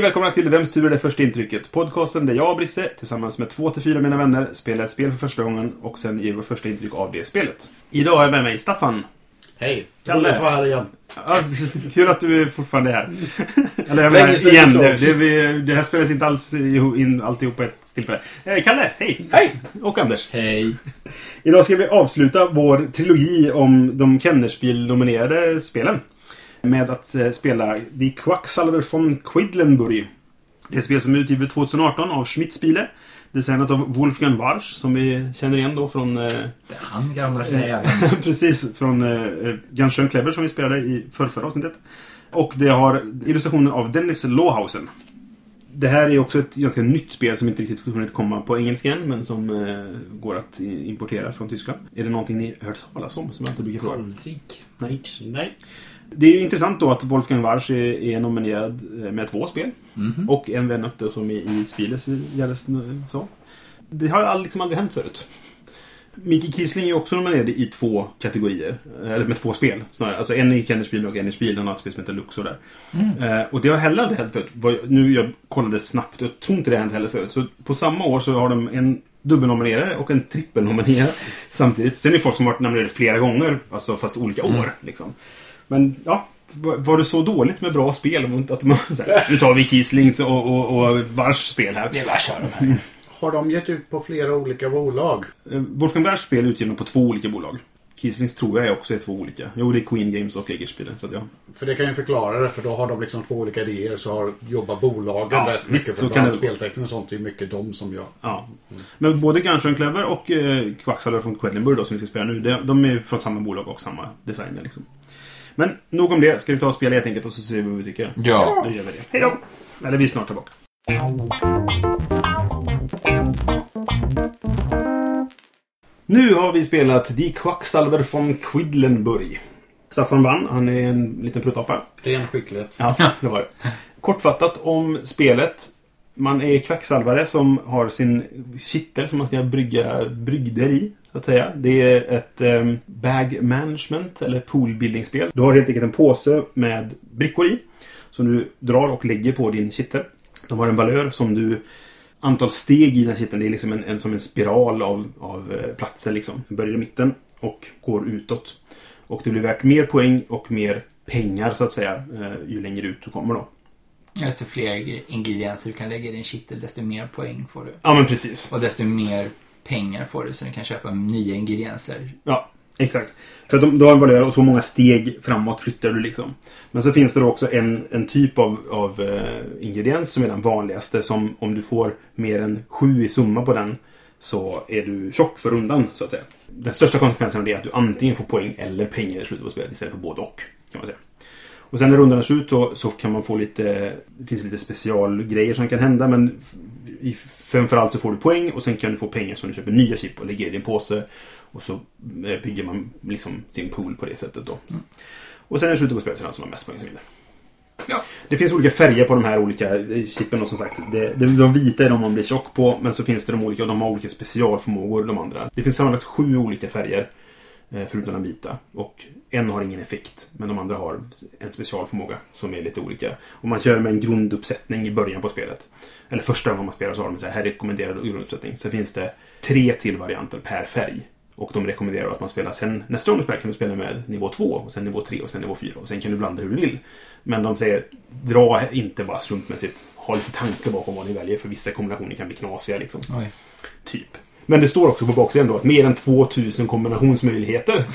Hej välkomna till Vems tur är det första intrycket? Podcasten där jag och Brisse tillsammans med två till fyra mina vänner spelar ett spel för första gången och sen ger vårt första intryck av det spelet. Idag har jag med mig Staffan. Hej! Kalle. Roligt att vara här igen. Ja, kul att du är fortfarande är här. Eller jag menar, igen. Det, det, det här spelas inte alls in alltihop på ett tillfälle. Eh, Kalle, hej! Hej! Och Anders. Hej. Idag ska vi avsluta vår trilogi om de Kennerspiel-nominerade spelen. Med att eh, spela The Quacksalver von Quidlenburg. Det är ett spel som är utgivet 2018 av Schmidt-Spiele. Designat av Wolfgang Warsch, som vi känner igen då från... Eh, han gamla precis, från eh, clever som vi spelade i förrförra avsnittet. Och det har illustrationer av Dennis Lohausen. Det här är också ett ganska nytt spel som inte riktigt hunnit komma på engelska än, men som eh, går att importera från Tyskland. Är det någonting ni hört talas om som jag inte brukar fråga? Aldrig. Nej. Nej. Det är ju intressant då att Wolfgang Warsch är, är nominerad eh, med två spel. Och en då som i, i Spieles gärdes så. Det har liksom aldrig hänt förut. Micke Kiesling är också nominerad i två kategorier. Eller med två spel snarare. Alltså en i Kennerspiel och en i Spiel. Han har ett spel som heter Luxor där. Eh, och det har heller aldrig hänt förut. Nu jag kollade snabbt. Jag tror inte det har hänt heller förut. Så på samma år så har de en dubbelnominerare och en trippelnominerare samtidigt. Sen är det folk som har varit nominerade flera gånger. Alltså fast olika år. Liksom. Men ja, var det så dåligt med bra spel? Att så här, nu tar vi Kieslings och, och, och Warschs spel här. Det är de här. Har de gett ut på flera olika bolag? Eh, Wolfgang Warschs spel är utgivna på två olika bolag. Kieslings tror jag är också är två olika. Jo, det är Queen Games och Egerspielen. Så att ja. För det kan ju förklara det, för då har de liksom två olika idéer så har, jobbar bolagen Ja, rätt visst, mycket. så För kan det- speltexten och sånt är ju mycket de som gör. ja. Men både Ganz schön clever och eh, Quacksalver från Quedlinburg då, som vi ska spela nu. De, de är ju från samma bolag och samma designer. Liksom. Men nog om det. Ska vi ta och spela helt enkelt och så ser vi vad vi tycker? Ja. Då gör vi det. Hej då! Eller vi är snart tillbaka. Nu har vi spelat Die Quacksalver von Quidlenburg. Staffan vann. Han är en liten pruttapa. Ren skicklighet. Ja, det var det. Kortfattat om spelet. Man är kvacksalvare som har sin kittel som man ska brygga brygder i. Så att säga. Det är ett um, bag management eller poolbuilding-spel. Du har helt enkelt en påse med brickor i. Som du drar och lägger på din kittel. De har en valör som du... Antal steg i den här kitteln. Det är liksom en, en, som en spiral av, av eh, platser liksom. Den börjar i mitten och går utåt. Och det blir värt mer poäng och mer pengar så att säga. eh, Ju längre ut du kommer då. Desto fler ingredienser du kan lägga i din kittel, desto mer poäng får du. Ja men precis. Och desto mer pengar får du så du kan köpa nya ingredienser. Ja, exakt. För att de, du har en valör och så många steg framåt flyttar du liksom. Men så finns det då också en, en typ av, av eh, ingrediens som är den vanligaste. Som om du får mer än sju i summa på den så är du tjock för rundan så att säga. Den största konsekvensen av det är att du antingen får poäng eller pengar i slutet på spelet istället för både och. Kan man säga. Och sen när rundan är slut så, så kan man få lite... Det finns lite specialgrejer som kan hända men i, framförallt så får du poäng och sen kan du få pengar som du köper nya chip och lägger i din påse. Och så eh, bygger man liksom sin pool på det sättet då. Och sen i slutet på spelet så är det den som har mest poäng som vinner. Ja. Det finns olika färger på de här olika eh, chippen och som sagt. Det, de, de vita är de man blir tjock på men så finns det de olika och de har olika specialförmågor de andra. Det finns sammanlagt sju olika färger. Eh, Förutom den vita. Och en har ingen effekt. Men de andra har en specialförmåga som är lite olika. Och man kör med en grunduppsättning i början på spelet. Eller första gången man spelar så har de så här, här rekommenderad grunduppsättning. Sen finns det tre till varianter per färg. Och de rekommenderar att man spelar sen nästa gång du spelar kan du spela med nivå 2 och sen nivå 3 och sen nivå 4 och sen kan du blanda hur du vill. Men de säger dra inte bara slumpmässigt. Ha lite tanke bakom vad ni väljer för vissa kombinationer kan bli knasiga liksom. Oj. Typ. Men det står också på baksidan då att mer än 2000 kombinationsmöjligheter.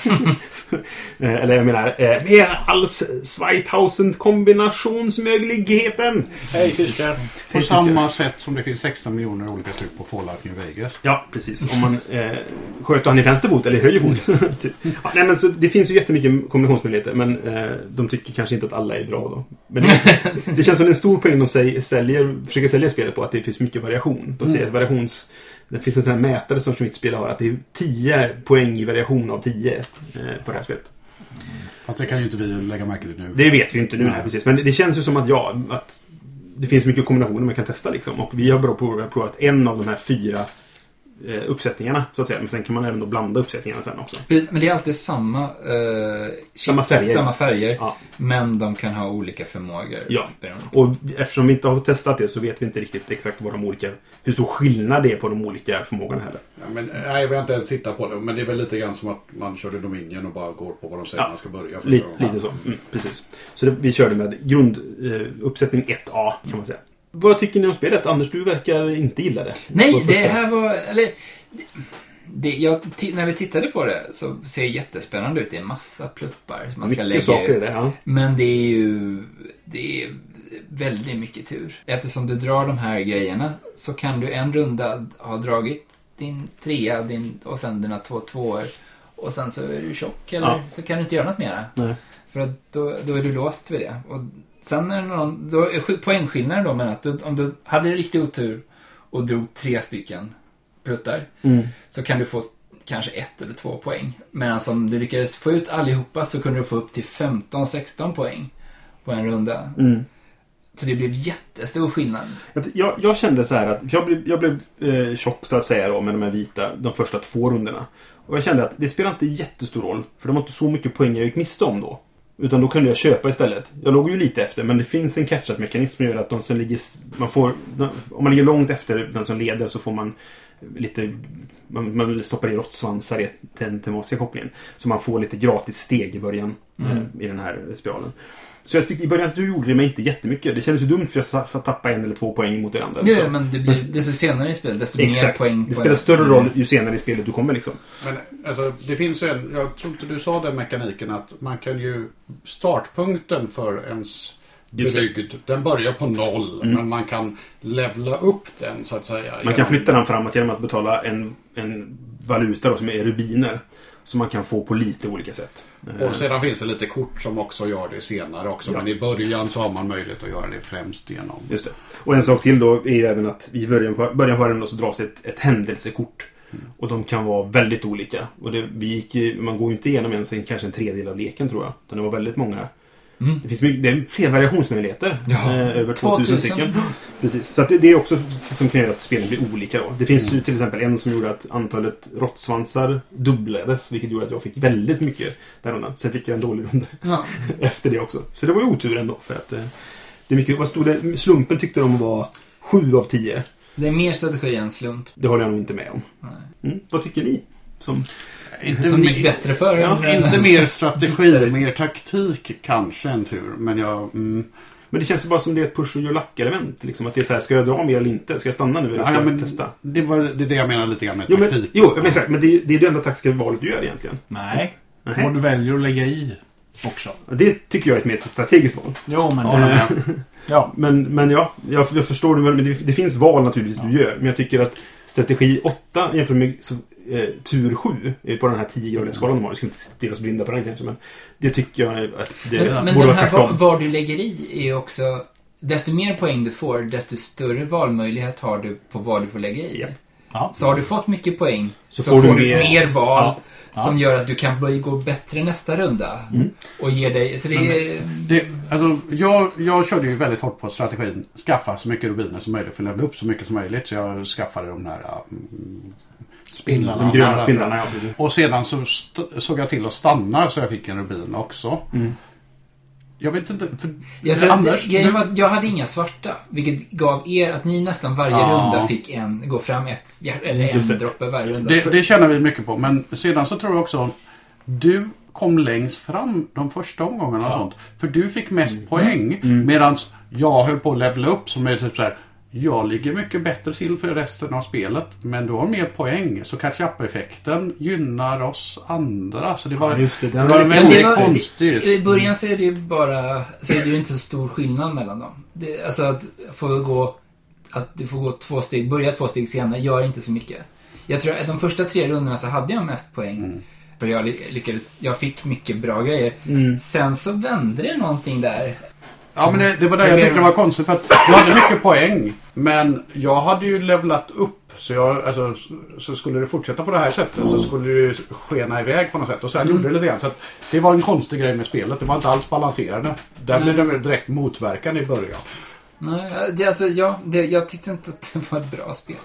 Eh, Eller jag menar, eh, mer än alls 2000 kombinationsmöjligheten. Hej tyskar! På Hej, samma sätt som det finns 16 miljoner olika slut på Fallout New Vegas. Ja, precis. Om man eh, sköter han i vänster fot eller höger fot. typ. ja, nej, men så det finns ju jättemycket kombinationsmöjligheter, men eh, de tycker kanske inte att alla är bra då. Men det, det känns som en stor poäng de säger, säljer, försöker sälja spelet på, att det finns mycket variation. De säger att variations... Det finns en sån här mätare som mitt spel har, att det är 10 poäng i variation av 10 eh, på det här spelet. Fast det kan ju inte vi lägga märke till nu. Det vet vi inte nu, Nej. precis. Men det, det känns ju som att, ja, att det finns mycket kombinationer man kan testa liksom. Och vi har bara provat, en av de här fyra uppsättningarna, så att säga. Men sen kan man även då blanda uppsättningarna sen också. Men det är alltid samma, eh, Samma färger. samma färger Ja. men de kan ha olika förmågor. Ja. Och eftersom vi inte har testat det så vet vi inte riktigt exakt vad de olika, hur stor skillnad det är på de olika förmågorna heller. Ja, men, nej, vi har inte ens tittat på det. Men det är väl lite grann som att man körde Dominion och bara går på vad de säger Ja. man ska börja. första Lite, så. Mm, precis. Så det, vi körde med grunduppsättning eh, uppsättning 1A kan man säga. Vad tycker ni om spelet? Anders, du verkar inte gilla det. Nej, det här var... Eller, det, det, jag, när vi tittade på det så ser det jättespännande ut. Det är en massa pluppar man ska Mycket lägga ut. det. Ja. Men det är ju... Det är väldigt mycket tur. Eftersom du drar de här grejerna så kan du en runda ha dragit din trea din, och sen dina två tvåor. Och sen så är du tjock eller Ja. så kan du inte göra något mera. Nej. För att då, då är du låst vid det. Och sen är det någon, då är sk- poängskillnaden då med att du, om du hade riktig otur och drog tre stycken pruttar Mm. så kan du få kanske ett eller två poäng. Medan om du lyckades få ut allihopa så kunde du få upp till 15-16 poäng på en runda. Mm. Så det blev jättestor skillnad. Jag, jag kände så här att jag blev, jag blev eh, tjock så att säga då med de här vita de första två rundorna. Och jag kände att det spelar inte jättestor roll. För det var inte så mycket poäng jag gick miste om då. Utan då kunde jag köpa istället. Jag låg ju lite efter men det finns en catch-up-mekanism som gör att de som ligger... Man får, om man ligger långt efter den som leder så får man lite... Man, man stoppar i råttsvansar i den tematiska kopplingen. Så man får lite gratis steg i början Mm. eh, i den här spiralen. Så jag tyckte i början att du gjorde det mig inte jättemycket. Det kändes ju dumt för jag sa- för att tappa en eller två poäng mot den andra. Ja, liksom. men det blir, desto senare i spelet, desto mer Exakt. poäng. det spelar större roll ju senare i spelet du kommer liksom. Men alltså, det finns ju en, jag tror inte du sa den mekaniken att man kan ju, startpunkten för ens brygd, den börjar på noll. Mm. Men man kan levla upp den så att säga. Man kan genom- flytta den framåt genom att betala en, en valuta då, som är rubiner. Som man kan få på lite olika sätt. Och sedan finns det lite kort som också gör det senare också. Ja. Men i början så har man möjlighet att göra det främst genom... Just det. Och en sak till då är ju även att i början på, början på varje så dras ett, ett händelsekort. Och de kan vara väldigt olika. Och det, vi gick, man går ju inte igenom ens en, kanske en tredjedel av leken tror jag. Utan det var väldigt många. Mm. Det finns mycket, det är fler variationsmöjligheter. Ja, eh, över 2000 2000. stycken. Precis. Så att det, det är också som kan göra att spelen blir olika då. Det finns ju till exempel en som gjorde att antalet råttsvansar dubblades. Vilket gjorde att jag fick väldigt mycket den rundan. Sen fick jag en dålig runda Ja. efter det också. Så det var ju otur ändå. För att, eh, det är mycket, vad stod det? Slumpen tyckte de var 7 av 10. Det är mer strategi än slump. Det håller jag nog inte med om. Nej. Mm. Vad tycker ni? Som, Inte, Som det gick bättre för. Ja, inte mer strategi, mer taktik kanske en tur. Men jag... Mm, men det känns ju bara som det är ett push och your luck-element. Liksom, att det är så här, ska jag dra mer eller inte? Ska jag stanna nu eller ska ja, jag men testa? det, var, det är det jag menar lite grann med Jo, men, taktik. jo men exakt. Men det, är- det är det enda taktiska valet du gör egentligen. Nej. Nej. Och du väljer att lägga i också. Det tycker jag är ett mer strategiskt val. Jo, men... Ja, men- ja. Men, men ja, jag, jag förstår det. Men det, det finns val naturligtvis du gör. Men jag tycker att strategi 8 jämfört med eh, tur 7 är på den här 10-gradiga skalan de har. Vi ska inte stirra oss blinda på den kanske. Men det tycker jag att det Men, men borde den vara här var, tvärtom. var du lägger i är också... Desto mer poäng du får, desto större valmöjlighet har du på vad du får lägga i. Ja. Så har du fått mycket poäng Så så, får får, du du mer- mer, val Ja. Ja. som gör att du kan börja gå bättre nästa runda. Mm. Och ger dig... Så det är... Det, alltså, jag, jag körde ju väldigt hårt på strategin. Skaffa så mycket rubiner som möjligt för att levla upp så mycket som möjligt. Så jag skaffade de här mm, spindlarna. De gröna Här, spindlarna, ja precis. Och sedan så såg jag till att stanna så jag fick en rubin också. Mm. Jag vet inte. För, Jag, tror Anders, var att jag hade inga svarta, vilket gav er att ni nästan varje Ja. runda fick en, gå fram ett, eller det. en droppe varje runda. det, det känner vi mycket på. Men sedan så tror jag också du kom längst fram de första omgångarna och sånt. För du fick mest poäng. Mm. Medan jag höll på att levla upp som är typ så här. Jag ligger mycket bättre till för resten av spelet. Men du har mer poäng. Så catch-up-effekten gynnar oss andra. Så det var, Ja, just det. det var väldigt det var- konstigt. I början så är det ju bara, så är det ju inte så stor skillnad mellan dem. Det, alltså att få gå, att du får gå två steg, börja två steg senare gör inte så mycket. Jag tror att de första tre rundorna så hade jag mest poäng. Mm. För jag ly- lyckades, jag fick mycket bra grejer. Mm. Sen så vände det någonting där. Ja, men det, det var det Det jag tyckte mer- var konstigt. För att jag hade mycket poäng. Men jag hade ju levlat upp. Så, jag, alltså, så skulle det fortsätta på det här sättet så skulle det ju skena iväg på något sätt. Och sen gjorde det lite grann. Så att det var en konstig grej med spelet. Det var inte alls balanserande. Där blev det direkt motverkande i början. Nej, det, alltså, ja, det, jag tyckte inte att det var ett bra spel.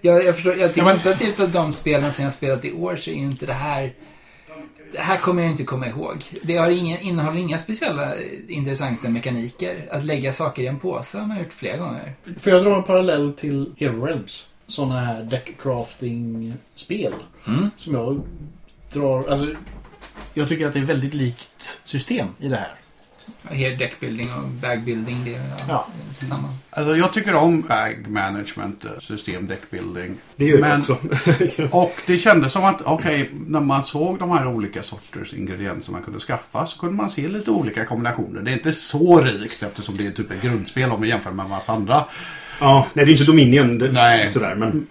Jag, jag, förstår, jag tycker Ja, men- inte att det är av de spelen som jag spelat i år så är ju inte det här... Det här kommer jag inte komma ihåg. Det har ingen, innehåller inga speciella eh, intressanta mekaniker. Att lägga saker i en påse har man gjort flera gånger. För jag drar en parallell till Hero Realms. Sådana här deckcrafting-spel. Mm. Som jag drar... Alltså, jag tycker att det är väldigt likt system i det här. Here deckbuilding och bagbuilding, det är ja, samma. Alltså jag tycker om bag management, eh, system deckbuilding. Det gör Men- jag också. Och det kändes som att, okej, när man såg de här olika sorters ingredienser man kunde skaffa så kunde man se lite olika kombinationer. Det är inte så rikt eftersom det är typ ett grundspel om vi jämför med en massa andra. ja, nej, det är inte Dominion. Det, Nej. Sådär, men...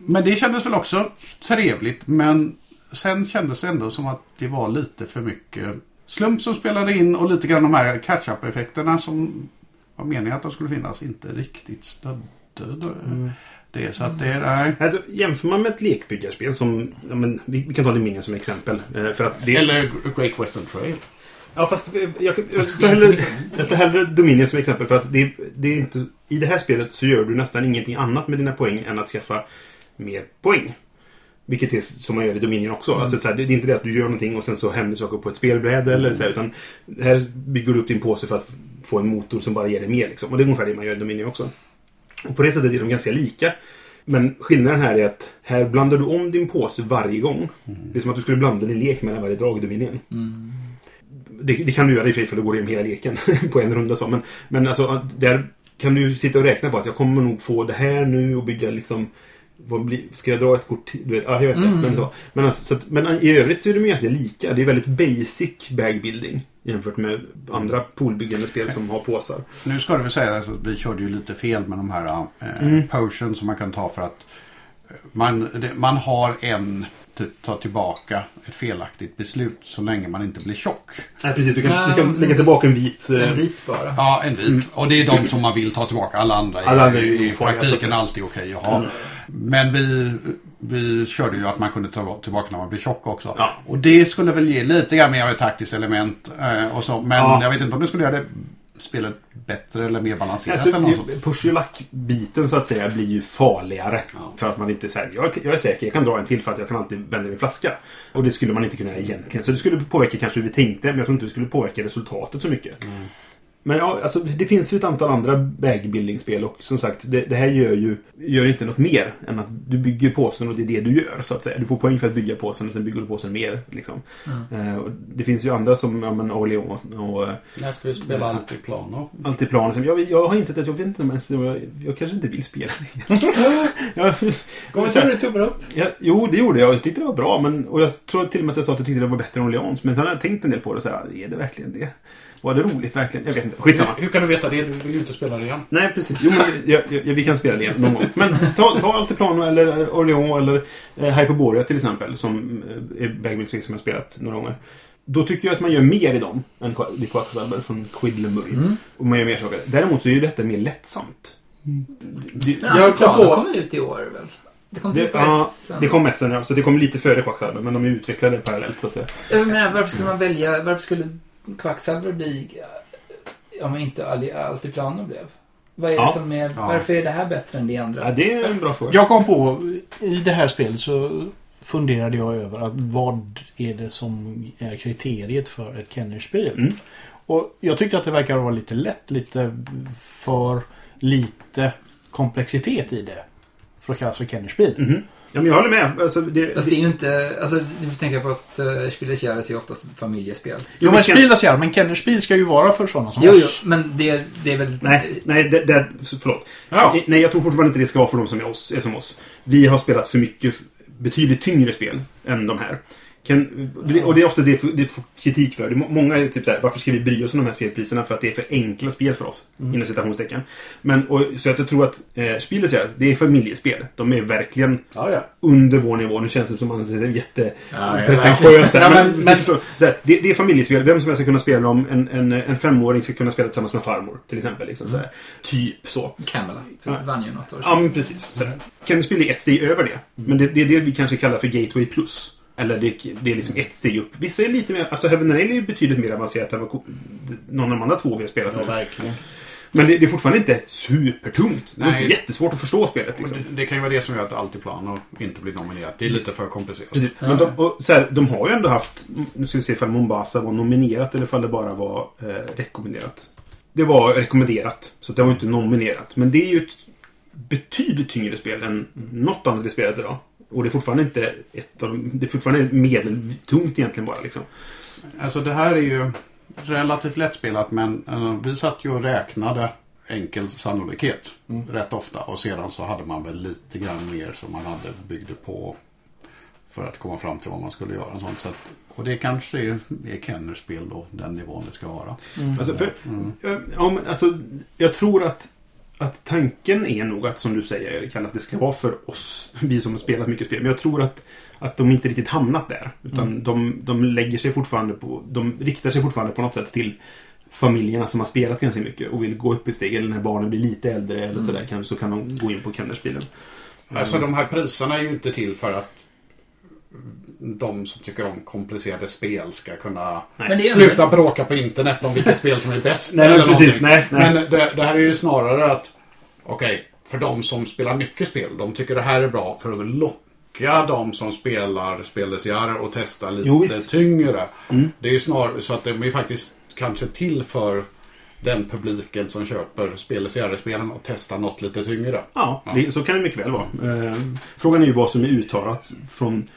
Men det kändes väl också trevligt. Men sen kändes det ändå som att det var lite för mycket slump som spelade in och lite grann de här catch-up-effekterna som var meningen att de skulle finnas inte riktigt stödde Mm. det. Så att det, nej. Alltså, jämför man med ett lekbyggarspel som... Ja, men, vi, vi kan ta Dominion som exempel. eh, För att det, Eller Great Western Trail. Ja, fast eh, jag, tar hellre, jag tar hellre Dominion som exempel för att det, det är inte... I det här spelet så gör du nästan ingenting annat med dina poäng än att skaffa mer poäng. Vilket är som man gör i Dominion också. Alltså, så här, det, är inte det att du gör någonting och sen så händer saker på ett spelbräde eller så här, utan här bygger du upp din påse för att få en motor som bara ger dig mer. Liksom. Och det är ungefär det man gör i Dominion också. Och på det sättet är de ganska lika. Men skillnaden här är att här blandar du om din påse varje gång. Det är som att du skulle blanda din lek mellan varje drag i Dominion. Det, det kan du göra i och för sig för då går du igenom hela leken på en runda. Så. Men, men alltså, där kan du sitta och räkna på att jag kommer nog få det här nu och bygga liksom... Vad blir, ska jag dra ett kort till? Du vet, ja, jag vet inte. Men, så. Men, alltså, så att, men i övrigt så är de ju ganska lika. Det är väldigt basic bagbuilding jämfört med andra poolbyggande spel som har påsar. Nu ska det väl sägas att vi körde ju lite fel med de här eh, Mm. potions som man kan ta för att eh, man, man har en typ ta tillbaka ett felaktigt beslut så länge man inte blir tjock. Nej, precis. Du kan, Nej, du kan lägga tillbaka en vit... eh, En bit bara. Ja, en vit. Och det är de som man vill ta tillbaka. Alla andra är, Alla andra är ju i praktiken alltid okej att ha. Men vi, vi körde ju att man kunde ta tillbaka när man blir tjock också. Ja. Och det skulle väl ge lite grann mer av ett taktiskt element. Eh, och så. Men Ja. jag vet inte om det skulle göra det spelet bättre eller mer balanserat. Alltså, eller push your luck-biten så att säga blir ju farligare. Ja. För att man inte säger jag, jag är säker, jag kan dra en till för att jag kan alltid vända min flaska. Och det skulle man inte kunna göra egentligen. Så det skulle påverka kanske hur vi tänkte, men jag tror inte det skulle påverka resultatet så mycket. Men ja, alltså, det finns ju ett antal andra bagbuilding-spel och som sagt, det, det här gör ju gör inte något mer än att du bygger påsen och det är det du gör. så att säga. Du får poäng för att bygga påsen och sen bygger du påsen mer. Liksom. Eh, och det finns ju andra som ja, men Orlean och, och eh, När ska vi spela Altiplano? Altiplan. Liksom. Jag, jag har insett att jag vet inte om ens, jag, jag kanske inte vill spela det. inte du tummar upp? Ja, jo, det gjorde jag. Jag tyckte det var bra. Men, och jag tror till och med att jag sa att jag tyckte det var bättre än Orleans. Men sen har jag tänkt en del på det. och Så här, är det verkligen det? Var det roligt verkligen? Jag vet inte. Skitsamma. Hur, hur kan du veta det? Du vill ju inte spela det igen. Nej, precis. Jo, men jag, jag, vi kan spela det igen någon gång. Men ta, ta Altiplano eller Orleans eller eh, Hyperborea till exempel. Som eh, är bagbuilding som jag har spelat några gånger. Då tycker jag att man gör mer i dem än i Quacksalber från Quidlemurray. Mm. Och man gör mer saker. Däremot så är ju detta mer lättsamt. Det, Ja, Jag kom på- kommer ut i år väl? Det kom det, till på ja, SM. det kom sen, ja. Så det kom lite före Quacksalber. Men de är utvecklade parallellt så att säga. Jag menar, varför skulle man välja, varför skulle Quacksalver bli, eh, om inte Altiplano blev? Vad är det Ja. som är, varför är det här bättre än det andra? Ja, det är en bra fråga. Jag kom på, i det här spelet så funderade jag över att vad är det som är kriteriet för ett Kenner-spel? Mm. Och jag tyckte att det verkar vara lite lätt, lite för lite komplexitet i det. För att kallas för Kenner-spel. Mhm. Ja, men jag håller med. Alltså, det, Fast det är ju inte... Alltså, du får tänka på att uh, Spieles Jahres är oftast familjespel. Jo, men men Ken- Spiel är men Kenners Spiel ska ju vara för sådana som Jo, jo, oss. men det, det är väl... Nej, nej det, det, förlåt. Ja. Eh, Nej, jag tror fortfarande inte det ska vara för de som är, oss, är som oss. Vi har spelat för mycket, betydligt tyngre spel än de här. Kan, och det är ofta det det får kritik för. Många är typ såhär, varför ska vi bry oss om de här spelpriserna? För att det är för enkla spel för oss. Inom citationstecken. Men, och, så att jag tror att eh, Spiel är det är familjespel. De är verkligen Ja, ja. under vår nivå. Nu känns det som att man är jätte... Ja, ja, men, men- men, men- förstår, så här, det, det är familjespel. Vem som helst ska kunna spela dem. En, en, en femåring ska kunna spela tillsammans med farmor. Till exempel. Liksom, så här. Typ så. Camelot Ja. vann ju något år Ja, men precis. Sådär. Kennerspel är ett steg över det. Men det, det är det vi kanske kallar för Gateway Plus. Eller det, det är liksom ett steg upp. Vissa är lite mer... Alltså Heaven Hell är ju betydligt mer avancerat än vad någon av de andra två vi har spelat Ja, nu. verkligen. Men det, det är fortfarande inte supertungt. Det är Nej. inte jättesvårt att förstå spelet. Liksom. det, det kan ju vara det som gör att Altiplan och inte blir nominerat. Det är lite för komplicerat. Precis. Men de, och, så här, de har ju ändå haft... Nu ska vi se ifall Mombasa var nominerat eller ifall det bara var eh, rekommenderat. Det var rekommenderat. Så det var inte nominerat. Men det är ju ett betydligt tyngre spel än något annat vi spelat idag. Och det är fortfarande inte ett av de, Det är fortfarande medeltungt egentligen bara liksom. Alltså det här är ju relativt lättspelat men eh, vi satt ju och räknade enkel sannolikhet rätt ofta. Och sedan så hade man väl lite grann mer som man hade byggde på för att komma fram till vad man skulle göra. Och, sånt. Så att, och det kanske är, är Kenners spel då, den nivån det ska vara. Alltså, för, ja, men alltså, jag tror att, att tanken är nog att, som du säger, Kalle, att det ska vara för oss, vi som har spelat mycket spel. Men jag tror att, att de inte riktigt hamnat där. Utan de, de lägger sig fortfarande på, de riktar sig fortfarande på något sätt till familjerna som har spelat ganska mycket och vill gå upp ett steg. Eller när barnen blir lite äldre eller sådär, kan, så kan de gå in på Kennerspielen. Alltså de här priserna är ju inte till för att de som tycker om komplicerade spel ska kunna Nej. Men det sluta bråka på internet om vilket spel som är bäst. Nej, men eller precis. Nej, nej. Men det, det här är ju snarare att, okej, för de som spelar mycket spel, de tycker det här är bra för att locka de som spelar speldesigner och testa lite Jo, visst. Mm. tyngre. Det är ju snarare så att de är faktiskt kanske till för den publiken som köper speldesigner-spelen och testar något lite tyngre. Ja, det, så kan det mycket väl vara. Eh, frågan är ju vad som är uttalat från,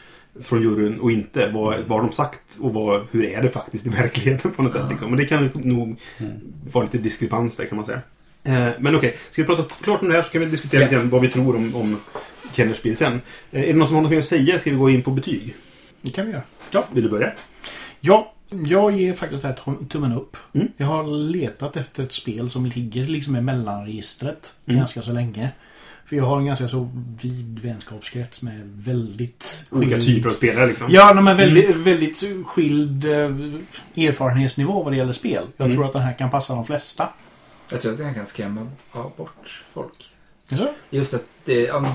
från juryn och inte. Vad, vad har de sagt och vad, hur är det faktiskt i verkligheten på något sätt. Liksom. Och det kan nog vara lite diskrepans där kan man säga. Eh, men okej, ska vi prata klart om det här så kan vi diskutera lite grann vad vi tror om, om Kennerspiel sen. Eh, är det någon som har något mer att säga? Ska vi gå in på betyg? Det kan vi göra. Ja, vill du börja? Ja, jag ger faktiskt det här tum- tummen upp. Mm. Jag har letat efter ett spel som ligger liksom i mellanregistret Mm. ganska så länge. För jag har en ganska så vid vänskapskrets med väldigt Olika skild- typer av spelare liksom. Ja, men väldigt, väldigt skild eh, erfarenhetsnivå vad det gäller spel. Jag Mm. tror att den här kan passa de flesta. Jag tror att det kan skrämma bort folk. Så? Just att det, om,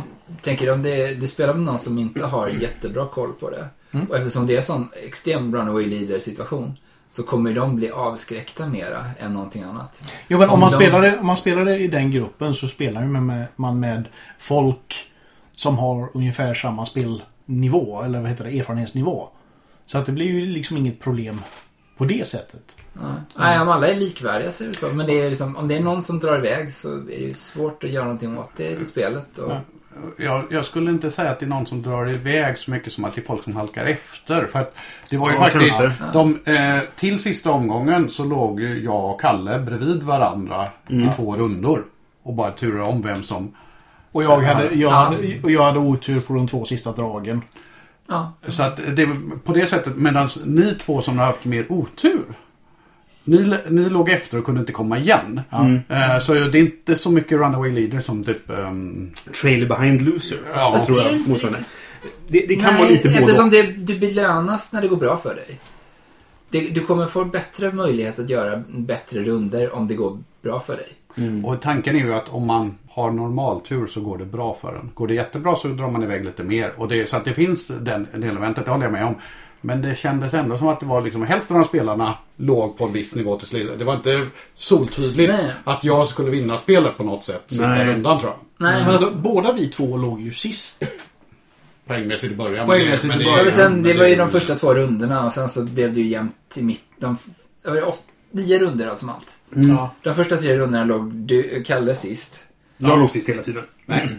tänker om det, du spelar med någon som inte har jättebra koll på det. Mm. Och eftersom det är en sån extrem runaway leader situation så kommer de bli avskräckta mera än någonting annat. Jo, men om Om man, de- spelar det, om man spelar det i den gruppen så spelar ju med, man med folk som har ungefär samma spelnivå, eller vad heter det, erfarenhetsnivå. Så att det blir ju liksom inget problem på det sättet. Ja. Nej, om alla är likvärdiga så är det så. Men det är liksom, om det är någon som drar iväg så är det svårt att göra någonting åt det i spelet. Och. Jag, jag skulle inte säga att det är någon som drar iväg så mycket som att det är folk som halkar efter. För att det var ju Ja, faktiskt... De, eh, till sista omgången så låg ju jag och Kalle bredvid varandra i två rundor. Och bara turade om vem som... Och jag hade, jag, Ja. hade, och jag hade otur på de två sista dragen. ja. Så att det på det sättet, medan ni två som har haft mer otur. Ni, ni låg efter och kunde inte komma igen. Mm. Eh, så det är inte så mycket runaway leader som typ... ehm, Trailer behind loser. Ja. jag tror det jag. inte Motsvarande. Det, det kan Nej, vara lite både eftersom det, du belönas när det går bra för dig. Det, du kommer få bättre möjlighet att göra bättre runder om det går bra för dig. Och tanken är ju att om man har normaltur så går det bra för en. Går det jättebra så drar man iväg lite mer. Och det, så att det finns den, det elementet, det håller jag med om. Men det kändes ändå som att det var liksom hälften av spelarna låg på en viss nivå till slut. Det var inte soltydligt Nej. att jag skulle vinna spelet på något sätt sista Nej. rundan tror jag. Nej, Men alltså, båda vi två låg ju sist. Poängmässigt i början. Poängmässigt i men det- början. Ja, men sen, det var ju de första två rundorna och sen så blev det ju jämnt i mitt... De, det var ju åt, nio runder allt som allt. Ja. De första tre rundorna låg du, Kalle sist. Jag låg sist hela tiden.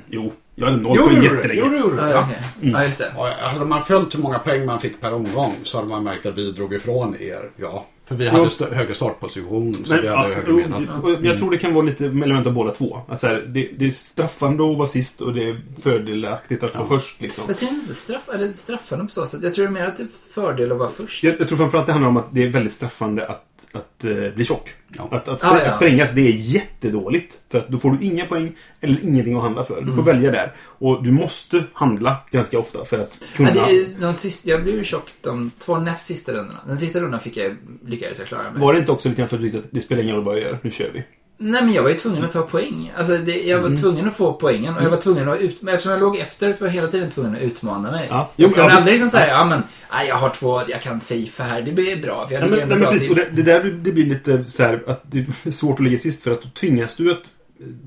Jo, jag hade noll Jo, poäng jättelänge. Jo, det gjorde du. Ja, okej. ja, just det. Hade man följt hur många poäng man fick per omgång så hade man märkt att vi drog ifrån er. Ja. För vi Jo. hade st- högre startposition så Men, vi ja, hade högre jo, medel. och jag tror det kan vara lite element av båda två. Alltså här, det, det är straffande att vara sist och det är fördelaktigt att vara först. Liksom. Jag tror inte straff, eller straffande på så sätt. Jag tror mer att det är fördel att vara först. Jag, jag tror framförallt det handlar om att det är väldigt straffande att, att eh, bli tjock. Ja. Att, att, Ah, spr- ja. att sprängas, det är jättedåligt. För att då får du inga poäng eller ingenting att handla för. Du får välja där. Och du måste handla ganska ofta för att kunna... Ja, det är, de sista, jag blev ju tjock de två näst sista rundorna. Den sista rundan fick jag, lyckades jag klara mig. Var det inte också lite grann för att det spelar ingen roll vad jag gör, nu kör vi? Nej, men jag var ju tvungen att ta poäng. Alltså, det, jag Mm. var tvungen att få poängen och jag var tvungen att ut, men eftersom jag låg efter så var jag hela tiden tvungen att utmana mig. Ja. Jag Jo, kunde ja, aldrig liksom säga, ja men, nej, jag har två, jag kan safea här, det blir bra. För jag men, nej, men bra precis, det, det där det blir lite så här att det är svårt att ligga sist för att då tvingas du att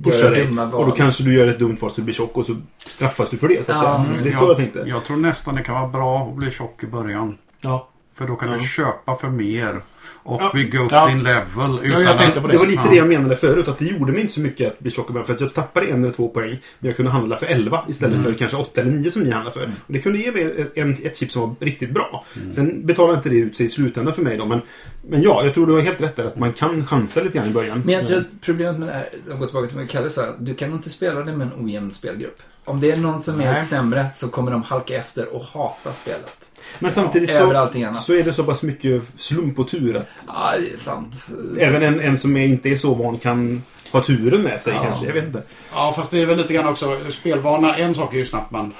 pusha dig. Och då kanske du gör ett dumt val så du blir tjock och så straffas du för det. Så att Ja. säga. Så det är så jag tänkte. Jag tror nästan det kan vara bra att bli tjock i början. Ja. För då kan Ja. du köpa för mer och Ja. bygga upp Ja. din level. Utan jag tänkte att- på Det var lite Ja. det jag menade förut, att det gjorde mig inte så mycket att bli tjock början. För att jag tappade en eller två poäng. Men jag kunde handla för 11 istället Mm. för kanske 8 eller 9 som ni handlar för. Och det kunde ge mig ett, en, ett chip som var riktigt bra. Mm. Sen betalade inte det ut sig i slutändan för mig då. Men, men ja, jag tror du har helt rätt där. Att man kan chansa lite grann i början. Men jag tror att problemet med det här, jag går tillbaka till vad Kalle sa, du kan inte spela det med en ojämn spelgrupp. Om det är någon som är Nej. sämre så kommer de halka efter och hata spelet. Men samtidigt Över så, allting annat. så är det så pass mycket slump och tur att Ja, det är sant. även en, en som är, inte är så van kan ha turen med sig Ja. kanske. Jag vet inte. Ja, fast det är väl lite grann också spelvana. En sak är ju snabbt man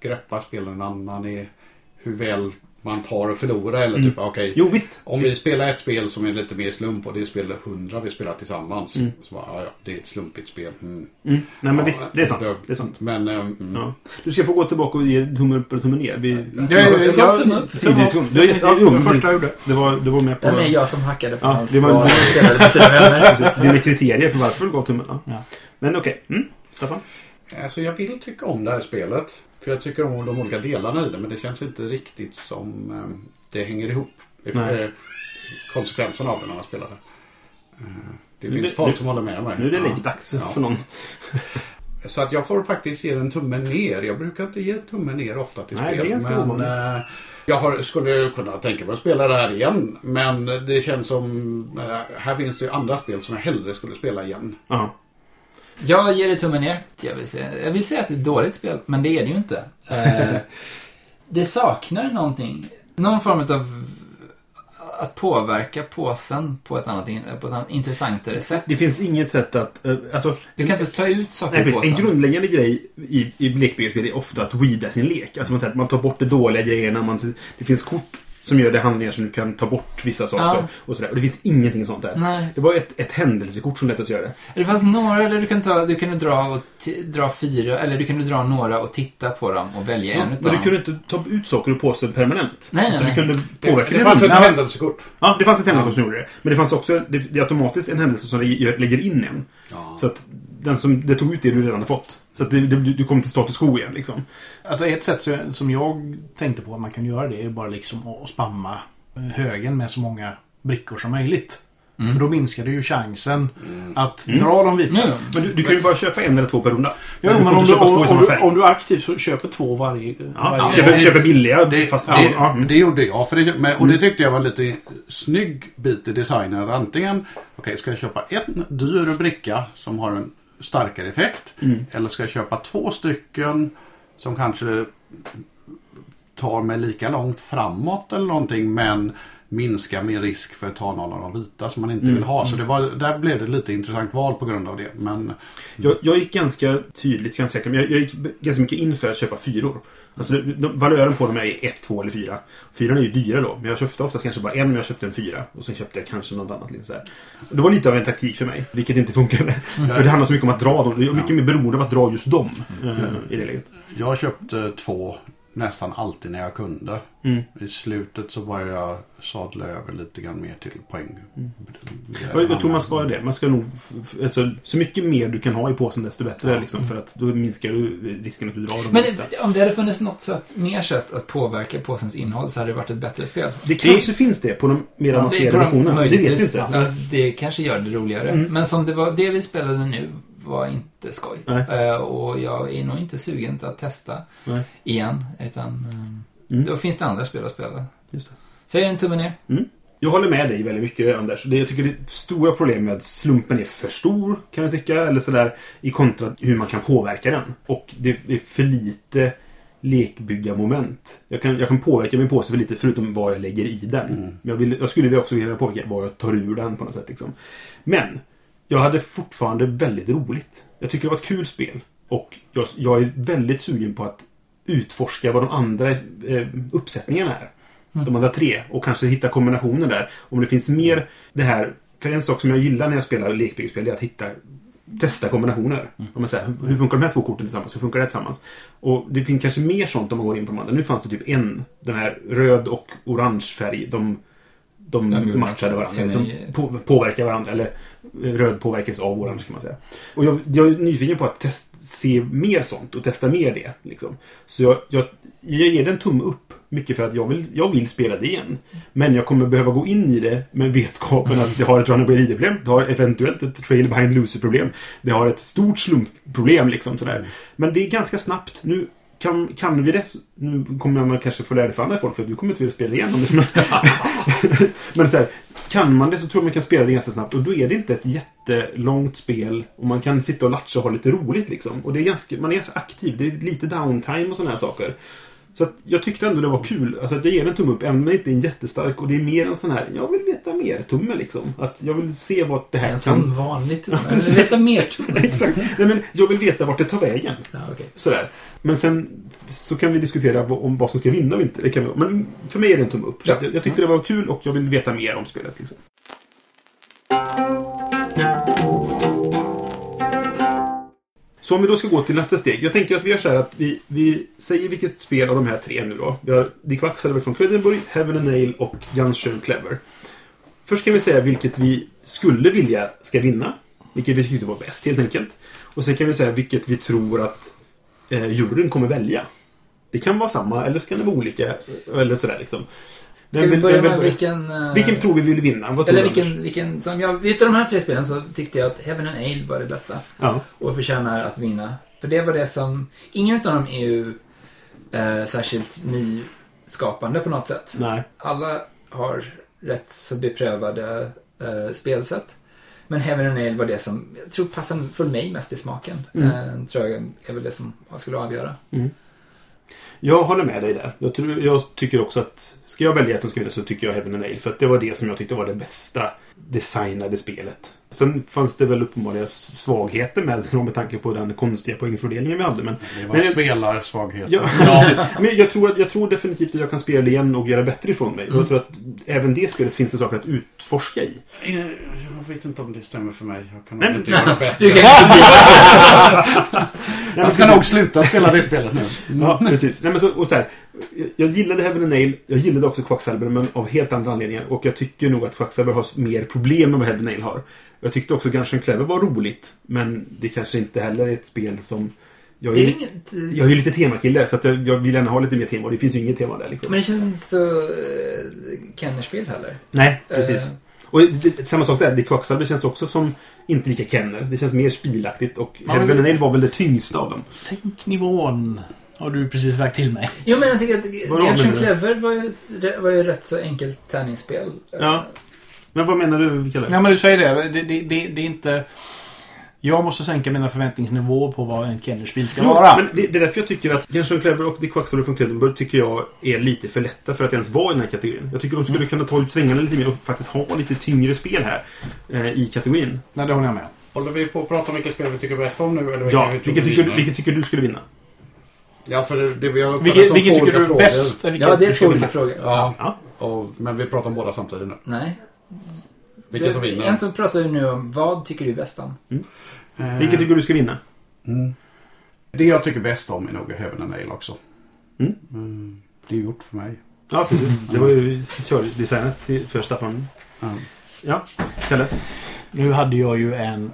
greppar spelen. En annan är hur väl man tar och förlorar. Eller typ, okej. Jo, visst. Om vi spelar ett spel som är lite mer slump och det är spel 100 vi spelar tillsammans. Så bara, ja, ja, det är ett slumpigt spel. Mm. Mm. Nej, men Ja, visst. Det är sant. Det är sant. Men, mm. Ja. Du ska få gå tillbaka och ge tummen upp eller tummen ner. Vi, Det, jag, jag- jag, Sidodiskussion. Du gett- ja, det det första jag gjorde. det, var, det var med på Det är jag som hackade på Ja, hans det var- svar. Spelade med sina vänner. dina kriterier för varför du gav tummen. Ja. Men okej. Mm. Staffan? Alltså jag vill tycka om det här spelet. För jag tycker om de olika delarna i det. Men det känns inte riktigt som eh, det hänger ihop. Nej. eh, konsekvenserna av det när man spelar det. Eh, Det Nu finns folk nu- som håller med mig. Nu är det läggdags Ja. för någon. Så att jag får faktiskt ge en tumme ner. Jag brukar inte ge tummen ner ofta till Nej, det är spel. men ovanligt. jag har, skulle kunna tänka mig att spela det här igen. Men det känns som... här finns det andra spel som jag hellre skulle spela igen. Ja. Jag ger det tummen ner. Jag vill, säga, jag vill säga att det är ett dåligt spel, men det är det ju inte. Eh, det saknar någonting. Någon form av att påverka påsen på ett annat, på ett annat intressantare sätt. Det finns inget sätt att... eh, Alltså, Du kan inte ta ut saker nej, ur precis. en påsen. grundläggande grej i, i lekbyggarspel är ofta att weeda sin lek. Alltså man, säger att man tar bort de dåliga grejerna. Man, det finns kort som gör det handlingar som du kan ta bort vissa saker. Ja. Och, sådär. och det finns ingenting sånt där. Nej. Det var ett, ett händelsekort som lät oss göra det. Det fanns några där du kan ta, du kunde dra, och dra fyra, eller du kunde dra några och titta på dem och välja en utav Men du dem. kunde inte ta ut saker ur påsen permanent. Nej, nej, så nej. du kunde Det, påverka det fanns ett Ja, händelsekort. Ja, det fanns ett händelse som gjorde det. Men det fanns också det, det är automatiskt en händelse som lägger in en. Ja. Så att den som, det tog ut det du redan hade fått. Så att det, det, du kom till status quo igen liksom. Alltså ett sätt så- som jag tänkte på att man kan göra det är bara liksom att spamma eh, högen med så många brickor som möjligt. För då minskar det ju chansen att dra de vita. Men du, du kan ju bara köpa en eller två per runda. Ja, du men får om du, om, om, du, om du är aktiv så köper två varje. Ja, varje. köper, det- köper billiga Det, fast... det, ja, ja, mm. det gjorde jag. För det, men, och det tyckte jag var lite snygg bit i designen. Antingen, okej, ska jag köpa en dyr bricka som har en starkare effekt? Mm. Eller ska jag köpa två stycken som kanske tar mig lika långt framåt eller någonting men minskar min risk för att ta någon av de vita som man inte Mm. vill ha. Så det var, där blev det lite intressant val på grund av det. Men jag, jag gick ganska tydligt, ganska säker, men jag, jag gick ganska mycket in för att köpa fyror. Alltså, de, valören på dem är ett, två eller fyra. Fyran är ju dyra då, men jag köpte oftast kanske bara en, men jag köpte en fyra. Och sen köpte jag kanske något annat. Och Det var lite av en taktik för mig, vilket inte funkade. För det handlar så mycket om att dra dem. Det är mycket mer beroende av att dra just dem. eh, I det läget. jag köpte två nästan alltid när jag kunde. Mm. I slutet så började jag sadla över lite grann mer till poäng. Jag, jag tror man ska göra det. Man ska nog... Alltså, så mycket mer du kan ha i påsen desto bättre. Ja. Liksom, för att då minskar du risken att du drar dem. Men det- om det hade funnits något sätt, mer sätt att påverka påsens innehåll så hade det varit ett bättre spel. Det kanske finns det på de mer det, avancerade versionerna. Det vet vi inte. ja, det kanske gör det roligare. Mm. Men som det var, det vi spelade nu var inte skoj. Eh, och jag är nog inte sugen att testa Nej. igen. Utan eh, Mm. då finns det andra spel att spela. Just det. Säger en tumme ner. Jag håller med dig väldigt mycket Anders. Det, jag tycker det stora problemet med att slumpen är för stor kan jag tycka. Eller sådär i kontra hur man kan påverka den. Och det, är för lite lekbyggarmoment. Jag kan, jag kan påverka min påse för lite förutom vad jag lägger i den. Men Jag, vill, jag skulle också vilja påverka vad jag tar ur den på något sätt. Liksom. Men jag hade fortfarande väldigt roligt. Jag tycker det var ett kul spel. Och jag, jag är väldigt sugen på att utforska vad de andra eh, uppsättningarna är. De andra tre. Och kanske hitta kombinationer där. Om det finns mer det här. För en sak som jag gillar när jag spelar lekbyggsspel är att hitta Testa kombinationer. Om man säger, hur funkar de här två korten tillsammans? Hur funkar det tillsammans? Och det finns kanske mer sånt om man går in på de andra. Nu fanns det typ en. Den här röd och orange färg. De, de De matchade varandra. synergi. Liksom, på, påverkar varandra. Eller röd påverkas av orange kan man säga. Och jag, jag är nyfiken på att test, se mer sånt och testa mer det. Liksom. Så jag, jag, jag ger den tumme upp. Mycket för att jag vill, jag vill spela det igen. Men jag kommer behöva gå in i det med vetskapen att det har ett runaway-problem. Det har eventuellt ett trail behind loser-problem. Det har ett stort slumpproblem liksom sådär. Men det är ganska snabbt. Nu kan, kan vi det? Nu kommer man kanske få lära det för andra folk för du kommer inte vilja spela igenom det. Men, men så här, kan man det så tror jag man kan spela det ganska snabbt. Och då är det inte ett jättelångt spel. Och man kan sitta och latcha och ha lite roligt liksom. Och det är ganska, man är ganska aktiv. Det är lite downtime och sådana här saker. Så jag tyckte ändå det var kul. Alltså att jag ger en tumme upp, även om den inte är en jättestark. Och det är mer en sån här, jag vill veta mer tumme liksom. Att jag vill se vart det här En kan... sån vanlig tumme. Ja, Eller precis. lite mer tumme. Exakt. Nej, men jag vill veta vart det tar vägen. Ja, okej. Sådär. Men sen så kan vi diskutera om vad som ska vinna och inte. Det kan vi, men för mig är det en tumme upp. För Ja. jag, jag tyckte det var kul och jag vill veta mer om spelet. Liksom. Så om vi då ska gå till nästa steg. Jag tänker att vi gör så här att vi, vi säger vilket spel av de här tre nu då. Vi har Dick Quacksalver från Credenburg, Heaven and Nail och Gunshirn Clever. Först kan vi säga vilket vi skulle vilja ska vinna. Vilket vi tyckte var bäst helt enkelt. Och sen kan vi säga vilket vi tror att eh, juryn kommer välja. Det kan vara samma eller så kan det vara olika. Eller sådär liksom. Ska vi börja med vilken... eh, Vilken tror vi vill vinna? Vad Eller du, vilken, vilken som jag... Utav de här tre spelen så tyckte jag att Heaven and Ale var det bästa. Ja. Och förtjänar att vinna. För det var det som... Ingen av dem är ju eh, särskilt nyskapande på något sätt. Nej. Alla har rätt så beprövade eh, spelsätt. Men Heaven and Ale var det som jag tror passade för mig mest i smaken. Mm. Eh, tror jag är väl det som jag skulle avgöra. Jag håller med dig där. Jag, tror, jag tycker också att ska jag välja ett som ska så tycker jag Heaven and Nail. För att det var det som jag tyckte var det bästa designade spelet. Sen fanns det väl uppenbarligen svagheter med det med tanke på den konstiga poängfördelningen vi hade. Men, Det var Men- spelarsvaghet. ja, precis. men jag, tror att, jag tror definitivt att jag kan spela igen och göra bättre ifrån mig. Mm. jag tror att även det spelet finns det saker att utforska i. Eh, Jag vet inte om det stämmer för mig. Jag kan Nej, nog inte göra bättre. Jag ska nog sluta spela det spelet nu. Ja, precis. Nej, men så, och så här, jag- gillade Heaven and Nail. Jag gillade också Quacksalver, men av helt andra anledningar. Och jag tycker nog att Quacksalver har mer problem än vad Heaven and Nail har. Jag tyckte också Gungeon Clever var roligt, men det kanske inte heller är ett spel som... Jag är, Det är ju- inget... jag är ju lite temakille, så att jag, jag vill gärna ha lite mer tema. Och det finns ju inget tema där liksom. Men det känns inte så uh, Kennerspel heller. Nej, precis. Eh. Och det, samma sak där. The Quacksalver känns också som inte lika Kenner. Det känns mer spilaktigt. Och Ja, men- Heaven and var väl det tyngsta av dem. Sänk nivån. Har du precis sagt till mig. Jo, men jag tycker att Vadå, Genshin menar du? Clever var ju, var ju rätt så enkelt tärningsspel. Ja. Men vad menar du, Kalle? Nej men du säger det. Det, det, det, det är inte... Jag måste sänka mina förväntningsnivåer på vad en Kennerspel ska Jo, vara. men det, det är därför jag tycker att Genshin Clever och The Quacksalver från Cleveland tycker jag är lite för lätta för att ens vara i den här kategorin. Jag tycker de skulle kunna ta ut svängarna lite mer och faktiskt ha lite tyngre spel här eh, i kategorin. Nej, det håller jag med. Håller vi på att prata om vilka spel vi tycker bäst om nu? Eller Ja, vi tror vilket tycker, du, vilket tycker du skulle vinna? Ja, för det, det vi har Vilket, som vilket tycker du är frågor. bäst? Vilket Ja, det är två olika frågor. Ja, Ja. och, men vi pratar om båda samtidigt nu. Nej. Vilket som vinner? En som pratar ju nu om vad tycker du bäst om? Eh, Vilket tycker du ska vinna? mm. Det jag tycker bäst om är nog Heaven and Nail också. Mm. Mm, det är gjort för mig. Ja, precis. Det var ju specialdesignat till- för Staffan. Ja. Ja, Kalle? Nu hade jag ju en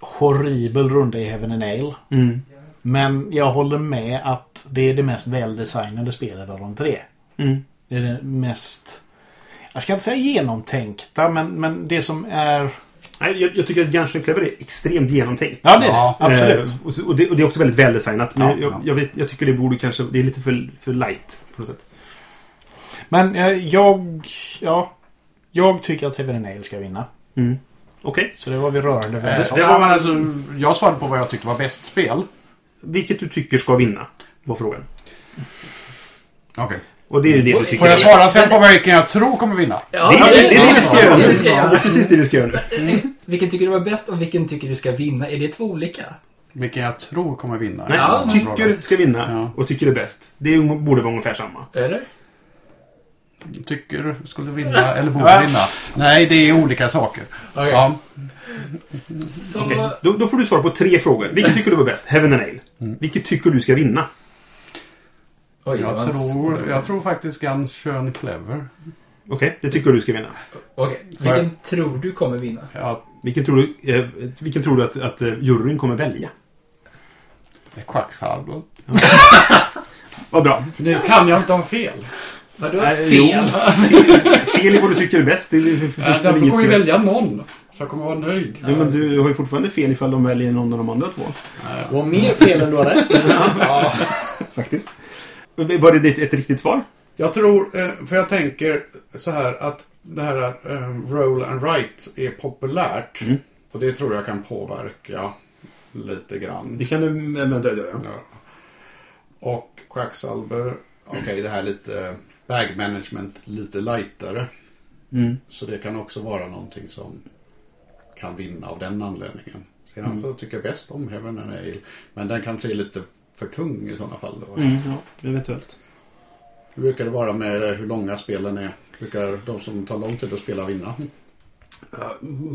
horribel runda i Heaven and Ale. Mm. Men jag håller med att det är det mest väldesignade spelet av de tre. Mm. Det är det mest... Jag ska inte säga genomtänkta, men, men det som är... Nej, jag, jag tycker att Gungeon Clever är extremt genomtänkt. Ja, det är Ja, det. Absolut. Eh, och, och, det, och det är också väldigt väldesignat. Men Ja, jag, ja. Jag, vet, jag tycker det borde kanske... Det är lite för, för light på något sätt. Men eh, jag... Ja. Jag tycker att Heaven and Nail ska vinna. Mm. Okej. Så det var vi rörande överens Eh, ja, alltså, jag svarade på vad jag tyckte var bäst spel. Vilket du tycker ska vinna? Var frågan. Okej. Och det är ju det du tycker Får är jag svara sen på vilken jag tror kommer vinna? Ja, Det är det, det, är det vi ska precis göra det vi ska Det är göra. precis det vi ska göra nu. Vilken tycker du var bäst och vilken tycker du ska vinna? Är det två olika? Vilken jag tror kommer vinna? Nej, Ja, tycker ska vinna Ja. och tycker är bäst. Det är- borde vara ungefär samma. Eller? Tycker skulle vinna eller borde vinna. Nej, det är olika saker. Okej. Ja. Så... Okej. Då, då får du svara på tre frågor. Vilket tycker du var bäst? Heaven and Nail. Vilket tycker du ska vinna? Oj, det Jag tror, jag tror faktiskt Gunshön Clever. Okej, det tycker du ska vinna. Okej, vilken tror du kommer vinna? Ja, Vilken tror du, eh, vilken tror du att, att eh, juryn kommer välja? Quacksalver. Vad bra. Nu kan jag inte ha fel. Vadå? Nej, Fel? Fel i vad du tycker är bäst. Det det finns Äh, väl därför inget kommer vi fel. välja någon. Så jag kommer vara nöjd. Ja, men du har ju fortfarande fel ifall de väljer någon av de andra två. Har mer fel än du har rätt. Ja. Faktiskt. Var det ditt- ett riktigt svar? Jag tror, eh, för jag tänker så här att det här eh, roll and write är populärt. Mm. Och det tror jag kan påverka lite grann. Det kan du eventuellt göra. Ja. Och Quacksalver, okej det här är lite bag management, lite lightare. Mm. Så det kan också vara någonting som kan vinna av den anledningen. Sedan Mm. så tycker jag bäst om Heaven and Ale. Men den kanske är lite för tung i sådana fall. Då. Mm, ja, eventuellt. Hur brukar det vara med hur långa spelen är? Brukar de som tar lång tid att spela vinna?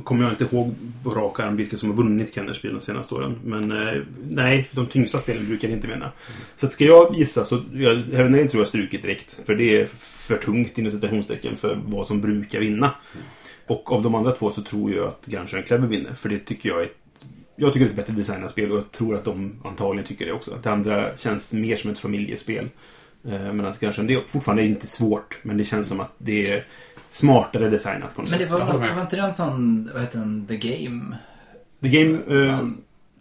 Kommer jag inte ihåg på rak arm vilka som har vunnit Kennerspel de senaste åren. Men eh, nej, de tyngsta spelen brukar inte vinna. Så att ska jag gissa så jag, Heaven Nail tror jag strukit direkt. För det är för tungt inom citationstecken för vad som brukar vinna. Och av de andra två så tror jag att Gunshine Clever vinner. För det tycker jag är ett, jag tycker det är ett bättre designat spel och jag tror att de antagligen tycker det också. Att det andra känns mer som ett familjespel. Eh, Men att Gunshine, det är fortfarande inte svårt. Men det känns som att det är smartare designat på något Men det sätt. var, håller med. var inte det en sån, vad heter den, The Game? The Game, Vann.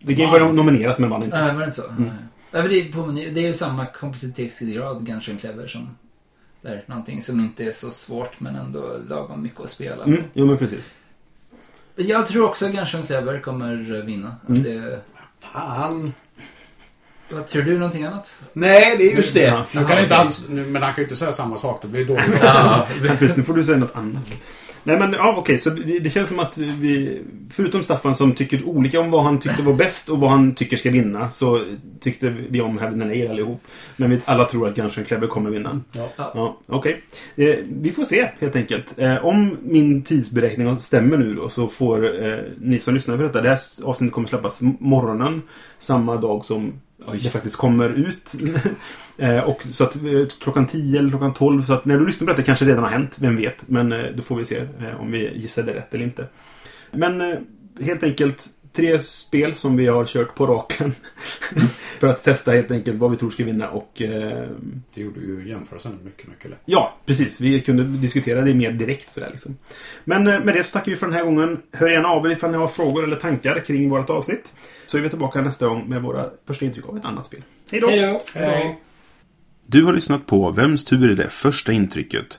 The Game var nominerat men vann inte. Nej, var det inte så? Nej. Ja, det, är på, det är ju samma komplexitetsgrad, Gungeon Clever, som där. Någonting som inte är så svårt men ändå lagom mycket att spela. Mm, jo men precis. Jag tror också att Gungeon Clever kommer vinna. Mm. det, Fan. vad, tror du någonting annat? Nej, det är just det. Ja. Nu kan inte han, nu, men han kan ju inte säga samma sak. Det blir dåligt. Ja, Precis, nu får du säga något annat. Nej men ja, okej, så det det känns som att vi, förutom Staffan som tycker olika om vad han tyckte var bäst och vad han tycker ska vinna, så tyckte vi om Heaven and Ale allihop. Men vi alla tror att Gunshine Clever kommer vinna. Ja. Ja, okej. Eh, vi får se helt enkelt. Eh, om min tidsberäkning stämmer nu då så får eh, ni som lyssnar på detta, det här avsnittet kommer släppas morgonen samma dag som Oj. det faktiskt kommer ut. eh, och så att eh, klockan 10 eller klockan 12 så att när du lyssnar på detta kanske redan har hänt, vem vet. Men eh, då får vi se om vi gissade rätt eller inte. Men helt enkelt tre spel som vi har kört på raken. för att testa helt enkelt vad vi tror ska vinna och eh, Det gjorde ju jämförelsen mycket, mycket lätt. Ja, precis. Vi kunde diskutera det mer direkt. Sådär, liksom. Men eh, med det så tackar vi för den här gången. Hör gärna av er ifall ni har frågor eller tankar kring vårt avsnitt. Så är vi tillbaka nästa gång med våra första intryck av ett annat spel. Hej då! Hej då! Hej. Du har lyssnat på Vems tur är det första intrycket?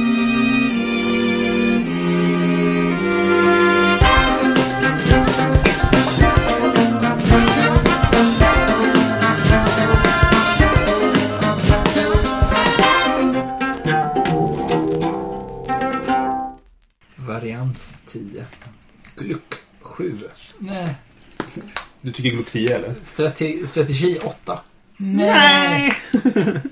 10. Gluck 7. Nej. Du tycker Glock 10 eller? Strate strategi 8. Nej!